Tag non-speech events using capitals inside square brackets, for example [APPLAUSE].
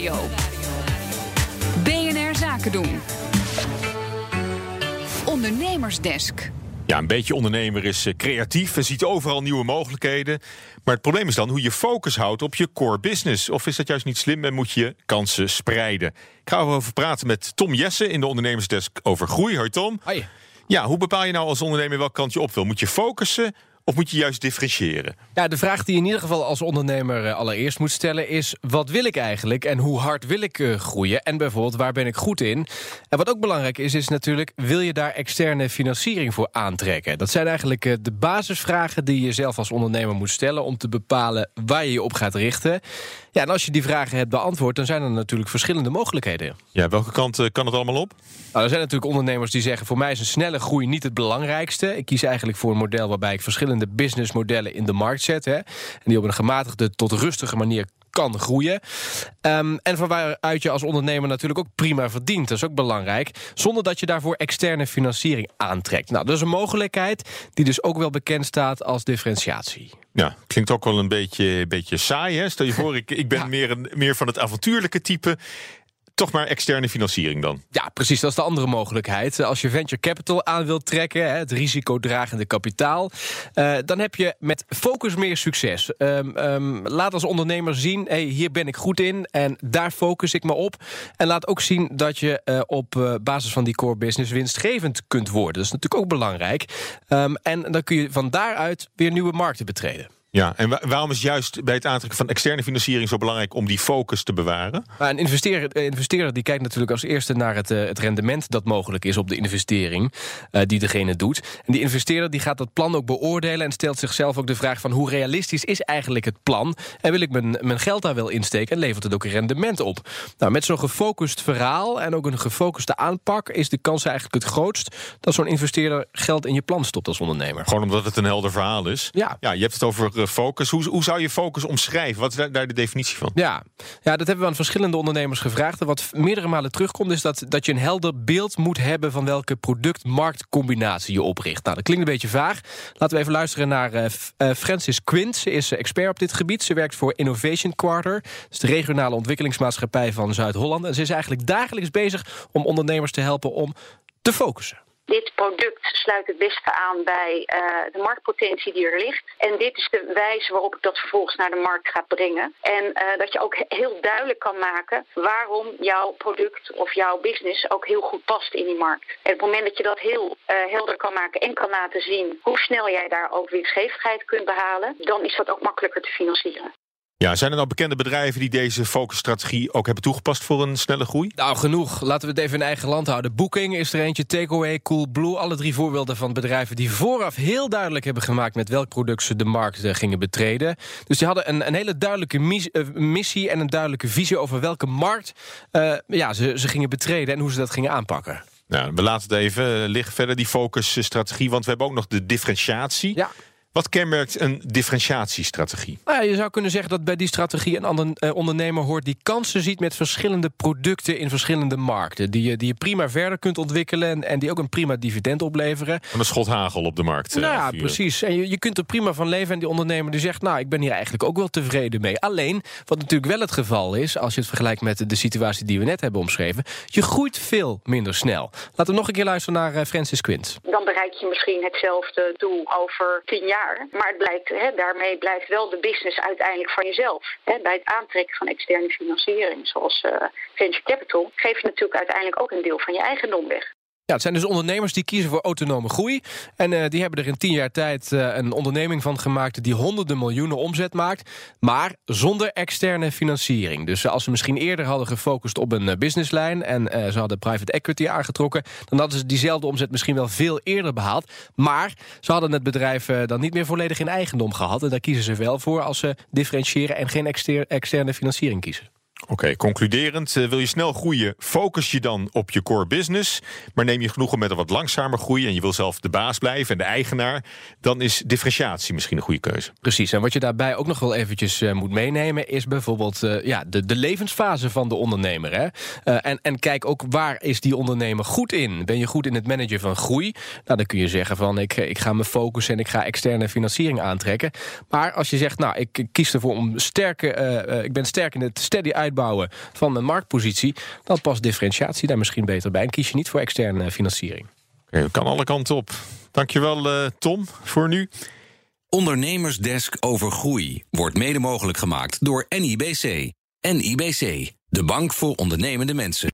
Nieuwsradio. BNR Zaken doen. Ondernemersdesk. Ja, een beetje ondernemer is eh, creatief en ziet overal nieuwe mogelijkheden. Maar het probleem is dan hoe je focus houdt op je core business. Of is dat juist niet slim en moet je kansen spreiden? Ik ga erover praten met Tom Jessen in de Ondernemersdesk over groei. Hoi Tom. Hoi. Ja, hoe bepaal je nou als ondernemer welke kant je op wil? Moet je focussen of moet je juist differentiëren? Ja, de vraag die je in ieder geval als ondernemer eh, allereerst moet stellen is... wat wil ik eigenlijk en hoe hard wil ik uh, groeien? En bijvoorbeeld, waar ben ik goed in? En wat ook belangrijk is, is natuurlijk... wil je daar externe financiering voor aantrekken? Dat zijn eigenlijk uh, de basisvragen die je zelf als ondernemer moet stellen... om te bepalen waar je je op gaat richten. Ja, en als je die vragen hebt beantwoord... dan zijn er natuurlijk verschillende mogelijkheden. Ja, welke kant kan het allemaal op? Nou, er zijn natuurlijk ondernemers die zeggen... voor mij is een snelle groei niet het belangrijkste. Ik kies eigenlijk voor een model waarbij ik verschillende businessmodellen in de markt zet. Hè, en die op een gematigde tot rustige manier kan groeien. Um, en van waaruit je als ondernemer natuurlijk ook prima verdient. Dat is ook belangrijk. Zonder dat je daarvoor externe financiering aantrekt. Nou, dat is een mogelijkheid die dus ook wel bekend staat als differentiatie. Ja, klinkt ook wel een beetje, beetje saai. Hè? Stel je voor, ik, ik ben [LAUGHS] ja. meer, een, meer van het avontuurlijke type toch maar externe financiering dan. Ja, precies. Dat is de andere mogelijkheid. Als je venture capital aan wilt trekken, het risicodragende kapitaal, uh, dan heb je met focus meer succes. Um, um, laat als ondernemer zien, hey, hier ben ik goed in en daar focus ik me op. En laat ook zien dat je uh, op basis van die core business winstgevend kunt worden. Dat is natuurlijk ook belangrijk. Um, en dan kun je van daaruit weer nieuwe markten betreden. Ja, en waarom is juist bij het aantrekken van externe financiering zo belangrijk om die focus te bewaren? een investeerder, investeerder die kijkt natuurlijk als eerste naar het, uh, het rendement dat mogelijk is op de investering uh, die degene doet. En die investeerder die gaat dat plan ook beoordelen en stelt zichzelf ook de vraag van hoe realistisch is eigenlijk het plan? En wil ik mijn, mijn geld daar wel insteken en levert het ook een rendement op? Nou, met zo'n gefocust verhaal en ook een gefocuste aanpak is de kans eigenlijk het grootst dat zo'n investeerder geld in je plan stopt als ondernemer. Gewoon omdat het een helder verhaal is. Ja, ja je hebt het over focus. Hoe, hoe zou je focus omschrijven? Wat is daar de definitie van? Ja. ja, dat hebben we aan verschillende ondernemers gevraagd. En wat meerdere malen terugkomt is dat, dat je een helder beeld moet hebben... van welke product-marktcombinatie je opricht. Nou, dat klinkt een beetje vaag. Laten we even luisteren naar uh, Francis Quint. Ze is expert op dit gebied. Ze werkt voor Innovation Quarter. Dat is de regionale ontwikkelingsmaatschappij van Zuid-Holland. En ze is eigenlijk dagelijks bezig om ondernemers te helpen om te focussen dit product sluit het beste aan bij uh, de marktpotentie die er ligt. En dit is de wijze waarop ik dat vervolgens naar de markt ga brengen. En uh, dat je ook heel duidelijk kan maken waarom jouw product of jouw business ook heel goed past in die markt. En op het moment dat je dat heel uh, helder kan maken en kan laten zien hoe snel jij daar ook winstgevigheid kunt behalen, dan is dat ook makkelijker te financieren. Ja, zijn er nou bekende bedrijven die deze focusstrategie ook hebben toegepast voor een snelle groei? Nou, genoeg. Laten we het even in eigen land houden. Booking is er eentje, Takeaway, Coolblue. Alle drie voorbeelden van bedrijven die vooraf heel duidelijk hebben gemaakt met welk product ze de markt gingen betreden. Dus die hadden een, een hele duidelijke mis, uh, missie en een duidelijke visie over welke markt uh, ja, ze, ze gingen betreden en hoe ze dat gingen aanpakken. Nou, we laten het even liggen verder, die focusstrategie, want we hebben ook nog de differentiatie. Ja. Wat kenmerkt een differentiatiestrategie? Nou ja, je zou kunnen zeggen dat bij die strategie een ander, eh, ondernemer hoort die kansen ziet met verschillende producten in verschillende markten. Die je, die je prima verder kunt ontwikkelen en, en die ook een prima dividend opleveren. Van een schot hagel op de markt. Nou ja, precies. En je, je kunt er prima van leven. En die ondernemer die zegt, nou, ik ben hier eigenlijk ook wel tevreden mee. Alleen, wat natuurlijk wel het geval is, als je het vergelijkt met de situatie die we net hebben omschreven, je groeit veel minder snel. Laten we nog een keer luisteren naar uh, Francis Quint. Dan bereik je misschien hetzelfde doel over tien jaar. Maar het blijkt, hè, daarmee blijft wel de business uiteindelijk van jezelf. Hè, bij het aantrekken van externe financiering, zoals uh, venture capital, geef je natuurlijk uiteindelijk ook een deel van je eigendom weg. Ja, het zijn dus ondernemers die kiezen voor autonome groei. En uh, die hebben er in tien jaar tijd uh, een onderneming van gemaakt... die honderden miljoenen omzet maakt, maar zonder externe financiering. Dus als ze misschien eerder hadden gefocust op een businesslijn... en ze hadden private equity aangetrokken... dan hadden ze diezelfde omzet misschien wel veel eerder behaald. Maar ze hadden het bedrijf dan niet meer volledig in eigendom gehad. En daar kiezen ze wel voor als ze differentiëren... en geen externe financiering kiezen. Oké, concluderend. Uh, wil je snel groeien, focus je dan op je core business. Maar neem je genoegen met een wat langzamer groei... en je wil zelf de baas blijven en de eigenaar... dan is differentiatie misschien een goede keuze. Precies, en wat je daarbij ook nog wel eventjes uh, moet meenemen... is bijvoorbeeld uh, ja, de, de levensfase van de ondernemer. Hè? en, en kijk ook waar is die ondernemer goed in. Ben je goed in het managen van groei? Nou, dan kun je zeggen van ik, ik ga me focussen... en ik ga externe financiering aantrekken. Maar als je zegt, nou, ik kies ervoor om sterke... ik ben sterk in het steady uitbouwen van een marktpositie... dan past differentiatie daar misschien beter bij. En kies je niet voor externe financiering. Okay, kan alle kanten op. Dankjewel uh, Tom voor nu. Ondernemersdesk over groei wordt mede mogelijk gemaakt door NIBC. NIBC, de bank voor ondernemende mensen.